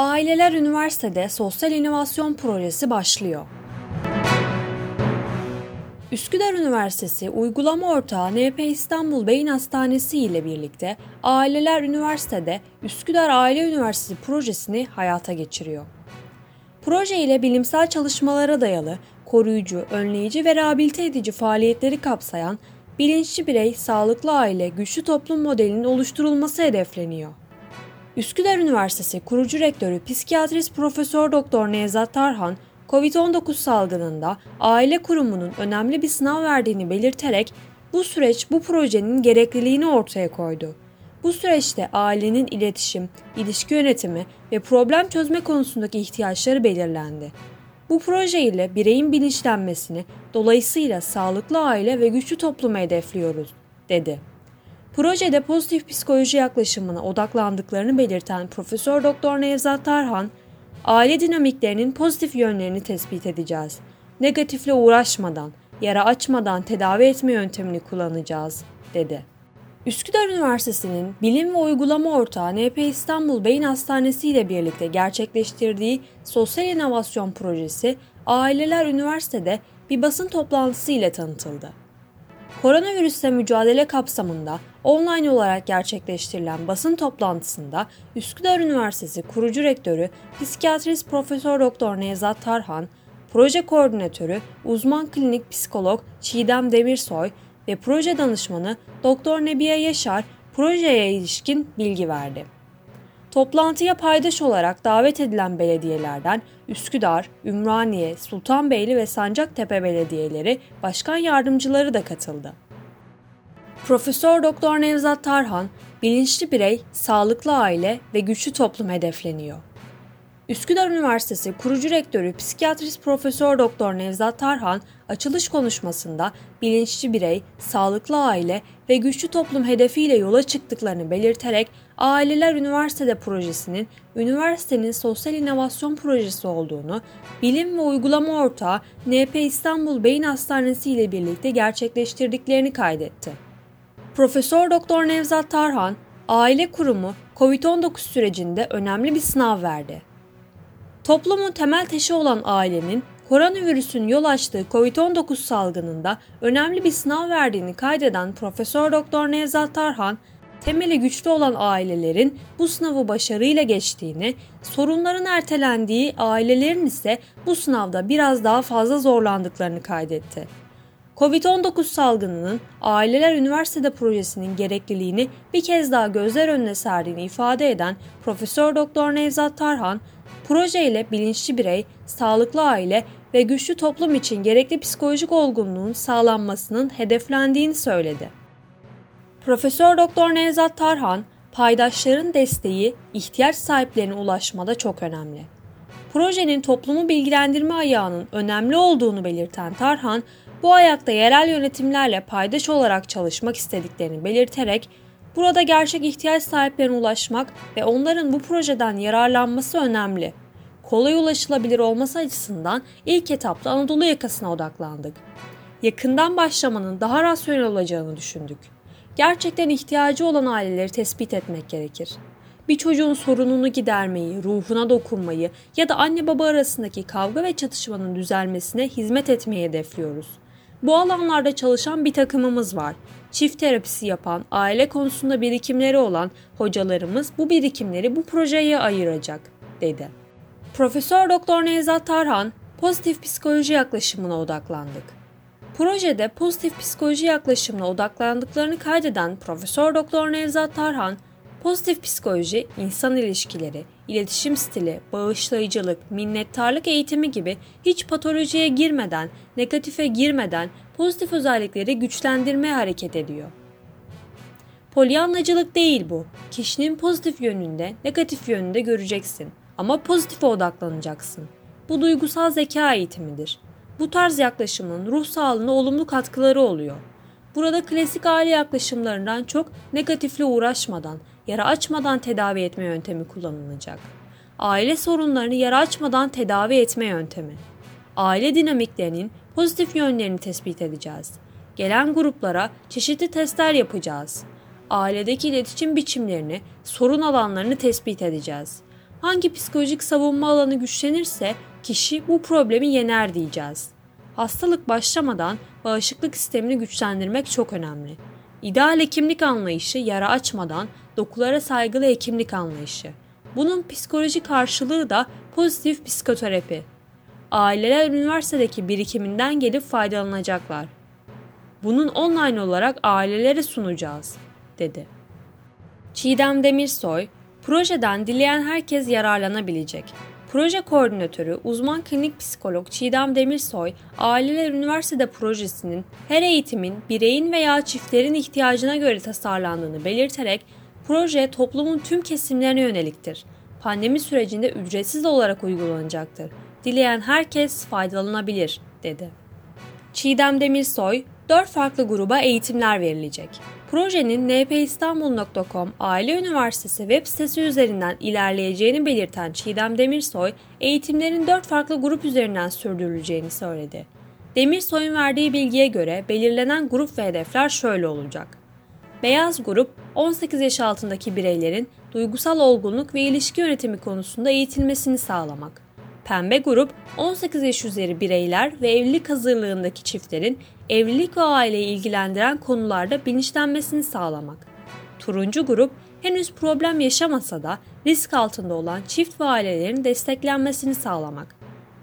Aileler Üniversitede Sosyal İnovasyon Projesi başlıyor. Üsküdar Üniversitesi Uygulama Ortağı NP İstanbul Beyin Hastanesi ile birlikte Aileler Üniversitede Üsküdar Aile Üniversitesi projesini hayata geçiriyor. Proje ile bilimsel çalışmalara dayalı, koruyucu, önleyici ve rehabilite edici faaliyetleri kapsayan bilinçli birey, sağlıklı aile, güçlü toplum modelinin oluşturulması hedefleniyor. Üsküdar Üniversitesi kurucu rektörü psikiyatrist Profesör Doktor Nevzat Tarhan, COVID-19 salgınında aile kurumunun önemli bir sınav verdiğini belirterek bu süreç bu projenin gerekliliğini ortaya koydu. Bu süreçte ailenin iletişim, ilişki yönetimi ve problem çözme konusundaki ihtiyaçları belirlendi. Bu proje ile bireyin bilinçlenmesini, dolayısıyla sağlıklı aile ve güçlü toplumu hedefliyoruz, dedi. Projede pozitif psikoloji yaklaşımına odaklandıklarını belirten Profesör Doktor Nevzat Tarhan, aile dinamiklerinin pozitif yönlerini tespit edeceğiz. Negatifle uğraşmadan, yara açmadan tedavi etme yöntemini kullanacağız, dedi. Üsküdar Üniversitesi'nin bilim ve uygulama ortağı NP İstanbul Beyin Hastanesi ile birlikte gerçekleştirdiği sosyal inovasyon projesi Aileler Üniversitede bir basın toplantısı ile tanıtıldı. Koronavirüsle mücadele kapsamında online olarak gerçekleştirilen basın toplantısında Üsküdar Üniversitesi kurucu rektörü Psikiyatrist Profesör Doktor Nevzat Tarhan, proje koordinatörü uzman klinik psikolog Çiğdem Demirsoy ve proje danışmanı Doktor Nebiye Yaşar projeye ilişkin bilgi verdi. Toplantıya paydaş olarak davet edilen belediyelerden Üsküdar, Ümraniye, Sultanbeyli ve Sancaktepe belediyeleri başkan yardımcıları da katıldı. Profesör Doktor Nevzat Tarhan, bilinçli birey, sağlıklı aile ve güçlü toplum hedefleniyor. Üsküdar Üniversitesi kurucu rektörü psikiyatrist Profesör Doktor Nevzat Tarhan açılış konuşmasında bilinçli birey, sağlıklı aile ve güçlü toplum hedefiyle yola çıktıklarını belirterek Aileler Üniversitede projesinin üniversitenin sosyal inovasyon projesi olduğunu, bilim ve uygulama ortağı NP İstanbul Beyin Hastanesi ile birlikte gerçekleştirdiklerini kaydetti. Profesör Doktor Nevzat Tarhan, aile kurumu COVID-19 sürecinde önemli bir sınav verdi. Toplumun temel taşı olan ailenin koronavirüsün yol açtığı COVID-19 salgınında önemli bir sınav verdiğini kaydeden Profesör Doktor Nevzat Tarhan, temeli güçlü olan ailelerin bu sınavı başarıyla geçtiğini, sorunların ertelendiği ailelerin ise bu sınavda biraz daha fazla zorlandıklarını kaydetti. Covid-19 salgınının Aileler Üniversitede projesinin gerekliliğini bir kez daha gözler önüne serdiğini ifade eden Profesör Doktor Nevzat Tarhan, projeyle bilinçli birey, sağlıklı aile ve güçlü toplum için gerekli psikolojik olgunluğun sağlanmasının hedeflendiğini söyledi. Profesör Doktor Nevzat Tarhan, paydaşların desteği ihtiyaç sahiplerine ulaşmada çok önemli. Projenin toplumu bilgilendirme ayağının önemli olduğunu belirten Tarhan, bu ayakta yerel yönetimlerle paydaş olarak çalışmak istediklerini belirterek, burada gerçek ihtiyaç sahiplerine ulaşmak ve onların bu projeden yararlanması önemli. Kolay ulaşılabilir olması açısından ilk etapta Anadolu yakasına odaklandık. Yakından başlamanın daha rasyonel olacağını düşündük gerçekten ihtiyacı olan aileleri tespit etmek gerekir. Bir çocuğun sorununu gidermeyi, ruhuna dokunmayı ya da anne baba arasındaki kavga ve çatışmanın düzelmesine hizmet etmeyi hedefliyoruz. Bu alanlarda çalışan bir takımımız var. Çift terapisi yapan, aile konusunda birikimleri olan hocalarımız bu birikimleri bu projeye ayıracak, dedi. Profesör Doktor Nevzat Tarhan, pozitif psikoloji yaklaşımına odaklandık. Projede pozitif psikoloji yaklaşımına odaklandıklarını kaydeden Profesör Doktor Nevzat Tarhan, pozitif psikoloji, insan ilişkileri, iletişim stili, bağışlayıcılık, minnettarlık eğitimi gibi hiç patolojiye girmeden, negatife girmeden pozitif özellikleri güçlendirmeye hareket ediyor. Polyanlacılık değil bu. Kişinin pozitif yönünde, negatif yönünde göreceksin ama pozitife odaklanacaksın. Bu duygusal zeka eğitimidir. Bu tarz yaklaşımın ruh sağlığına olumlu katkıları oluyor. Burada klasik aile yaklaşımlarından çok negatifle uğraşmadan, yara açmadan tedavi etme yöntemi kullanılacak. Aile sorunlarını yara açmadan tedavi etme yöntemi. Aile dinamiklerinin pozitif yönlerini tespit edeceğiz. Gelen gruplara çeşitli testler yapacağız. Ailedeki iletişim biçimlerini, sorun alanlarını tespit edeceğiz. Hangi psikolojik savunma alanı güçlenirse kişi bu problemi yener diyeceğiz. Hastalık başlamadan bağışıklık sistemini güçlendirmek çok önemli. İdeal hekimlik anlayışı yara açmadan dokulara saygılı hekimlik anlayışı. Bunun psikolojik karşılığı da pozitif psikoterapi. Aileler üniversitedeki birikiminden gelip faydalanacaklar. Bunun online olarak ailelere sunacağız, dedi. Çiğdem Demirsoy, projeden dileyen herkes yararlanabilecek. Proje koordinatörü, uzman klinik psikolog Çiğdem Demirsoy, Aileler Üniversitede projesinin her eğitimin bireyin veya çiftlerin ihtiyacına göre tasarlandığını belirterek proje toplumun tüm kesimlerine yöneliktir. Pandemi sürecinde ücretsiz olarak uygulanacaktır. Dileyen herkes faydalanabilir, dedi. Çiğdem Demirsoy, 4 farklı gruba eğitimler verilecek. Projenin npistanbul.com Aile Üniversitesi web sitesi üzerinden ilerleyeceğini belirten Çiğdem Demirsoy, eğitimlerin 4 farklı grup üzerinden sürdürüleceğini söyledi. Demirsoy'un verdiği bilgiye göre belirlenen grup ve hedefler şöyle olacak. Beyaz grup 18 yaş altındaki bireylerin duygusal olgunluk ve ilişki yönetimi konusunda eğitilmesini sağlamak. Pembe grup 18 yaş üzeri bireyler ve evlilik hazırlığındaki çiftlerin evlilik ve aileyi ilgilendiren konularda bilinçlenmesini sağlamak. Turuncu grup henüz problem yaşamasa da risk altında olan çift ve ailelerin desteklenmesini sağlamak.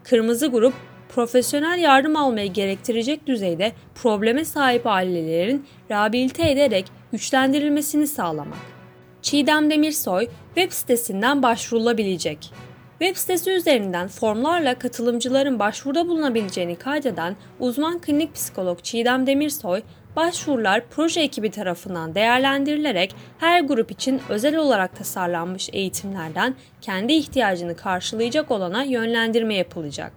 Kırmızı grup profesyonel yardım almayı gerektirecek düzeyde probleme sahip ailelerin rehabilite ederek güçlendirilmesini sağlamak. Çiğdem Demirsoy web sitesinden başvurulabilecek. Web sitesi üzerinden formlarla katılımcıların başvuruda bulunabileceğini kaydeden uzman klinik psikolog Çiğdem Demirsoy, başvurular proje ekibi tarafından değerlendirilerek her grup için özel olarak tasarlanmış eğitimlerden kendi ihtiyacını karşılayacak olana yönlendirme yapılacak.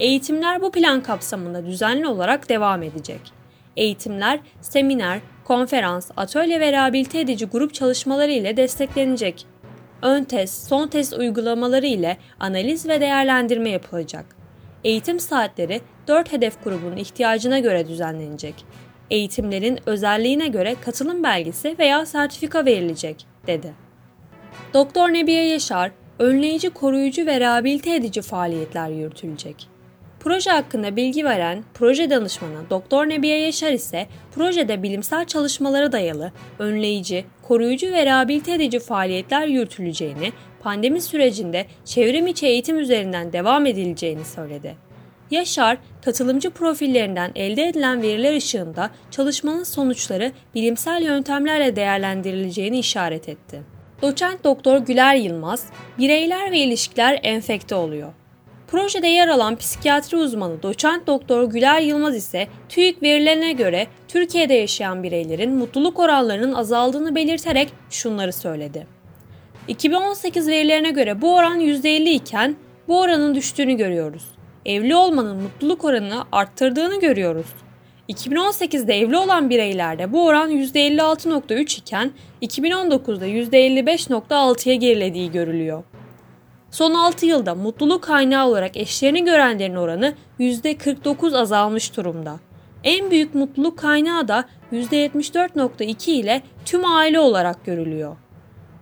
Eğitimler bu plan kapsamında düzenli olarak devam edecek. Eğitimler, seminer, konferans, atölye ve rehabilite edici grup çalışmaları ile desteklenecek ön test, son test uygulamaları ile analiz ve değerlendirme yapılacak. Eğitim saatleri 4 hedef grubunun ihtiyacına göre düzenlenecek. Eğitimlerin özelliğine göre katılım belgesi veya sertifika verilecek, dedi. Doktor Nebiye Yaşar, önleyici, koruyucu ve rehabilite edici faaliyetler yürütülecek. Proje hakkında bilgi veren proje danışmanı Doktor Nebiye Yaşar ise projede bilimsel çalışmalara dayalı, önleyici, koruyucu ve rehabilite edici faaliyetler yürütüleceğini, pandemi sürecinde çevrim içi eğitim üzerinden devam edileceğini söyledi. Yaşar, katılımcı profillerinden elde edilen veriler ışığında çalışmanın sonuçları bilimsel yöntemlerle değerlendirileceğini işaret etti. Doçent Doktor Güler Yılmaz, bireyler ve ilişkiler enfekte oluyor. Projede yer alan psikiyatri uzmanı doçent doktor Güler Yılmaz ise TÜİK verilerine göre Türkiye'de yaşayan bireylerin mutluluk oranlarının azaldığını belirterek şunları söyledi. 2018 verilerine göre bu oran %50 iken bu oranın düştüğünü görüyoruz. Evli olmanın mutluluk oranını arttırdığını görüyoruz. 2018'de evli olan bireylerde bu oran %56.3 iken 2019'da %55.6'ya gerilediği görülüyor. Son 6 yılda mutluluk kaynağı olarak eşlerini görenlerin oranı %49 azalmış durumda. En büyük mutluluk kaynağı da %74.2 ile tüm aile olarak görülüyor.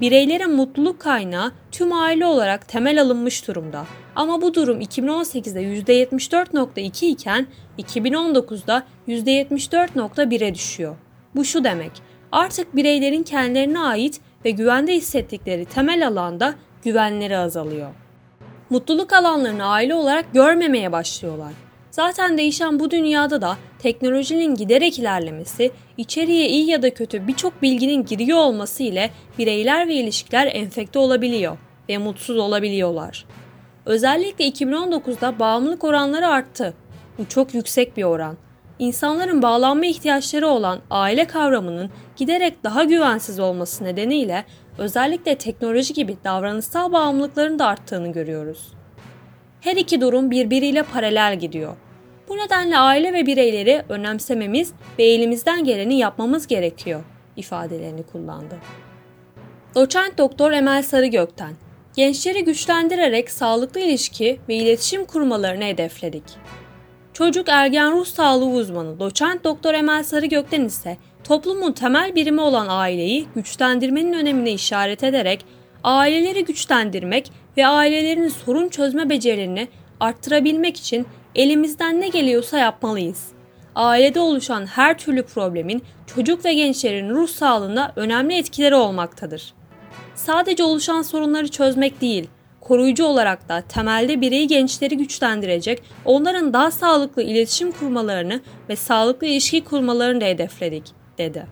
Bireylerin mutluluk kaynağı tüm aile olarak temel alınmış durumda. Ama bu durum 2018'de %74.2 iken 2019'da %74.1'e düşüyor. Bu şu demek, artık bireylerin kendilerine ait ve güvende hissettikleri temel alanda güvenleri azalıyor. Mutluluk alanlarını aile olarak görmemeye başlıyorlar. Zaten değişen bu dünyada da teknolojinin giderek ilerlemesi, içeriye iyi ya da kötü birçok bilginin giriyor olması ile bireyler ve ilişkiler enfekte olabiliyor ve mutsuz olabiliyorlar. Özellikle 2019'da bağımlılık oranları arttı. Bu çok yüksek bir oran. İnsanların bağlanma ihtiyaçları olan aile kavramının giderek daha güvensiz olması nedeniyle özellikle teknoloji gibi davranışsal bağımlılıkların da arttığını görüyoruz. Her iki durum birbiriyle paralel gidiyor. Bu nedenle aile ve bireyleri önemsememiz ve elimizden geleni yapmamız gerekiyor ifadelerini kullandı. Doçent Doktor Emel Sarıgökten, gençleri güçlendirerek sağlıklı ilişki ve iletişim kurmalarını hedefledik. Çocuk ergen ruh sağlığı uzmanı doçent doktor Emel Sarıgök'ten ise toplumun temel birimi olan aileyi güçlendirmenin önemine işaret ederek aileleri güçlendirmek ve ailelerin sorun çözme becerilerini arttırabilmek için elimizden ne geliyorsa yapmalıyız. Ailede oluşan her türlü problemin çocuk ve gençlerin ruh sağlığına önemli etkileri olmaktadır. Sadece oluşan sorunları çözmek değil, koruyucu olarak da temelde bireyi gençleri güçlendirecek, onların daha sağlıklı iletişim kurmalarını ve sağlıklı ilişki kurmalarını da hedefledik, dedi.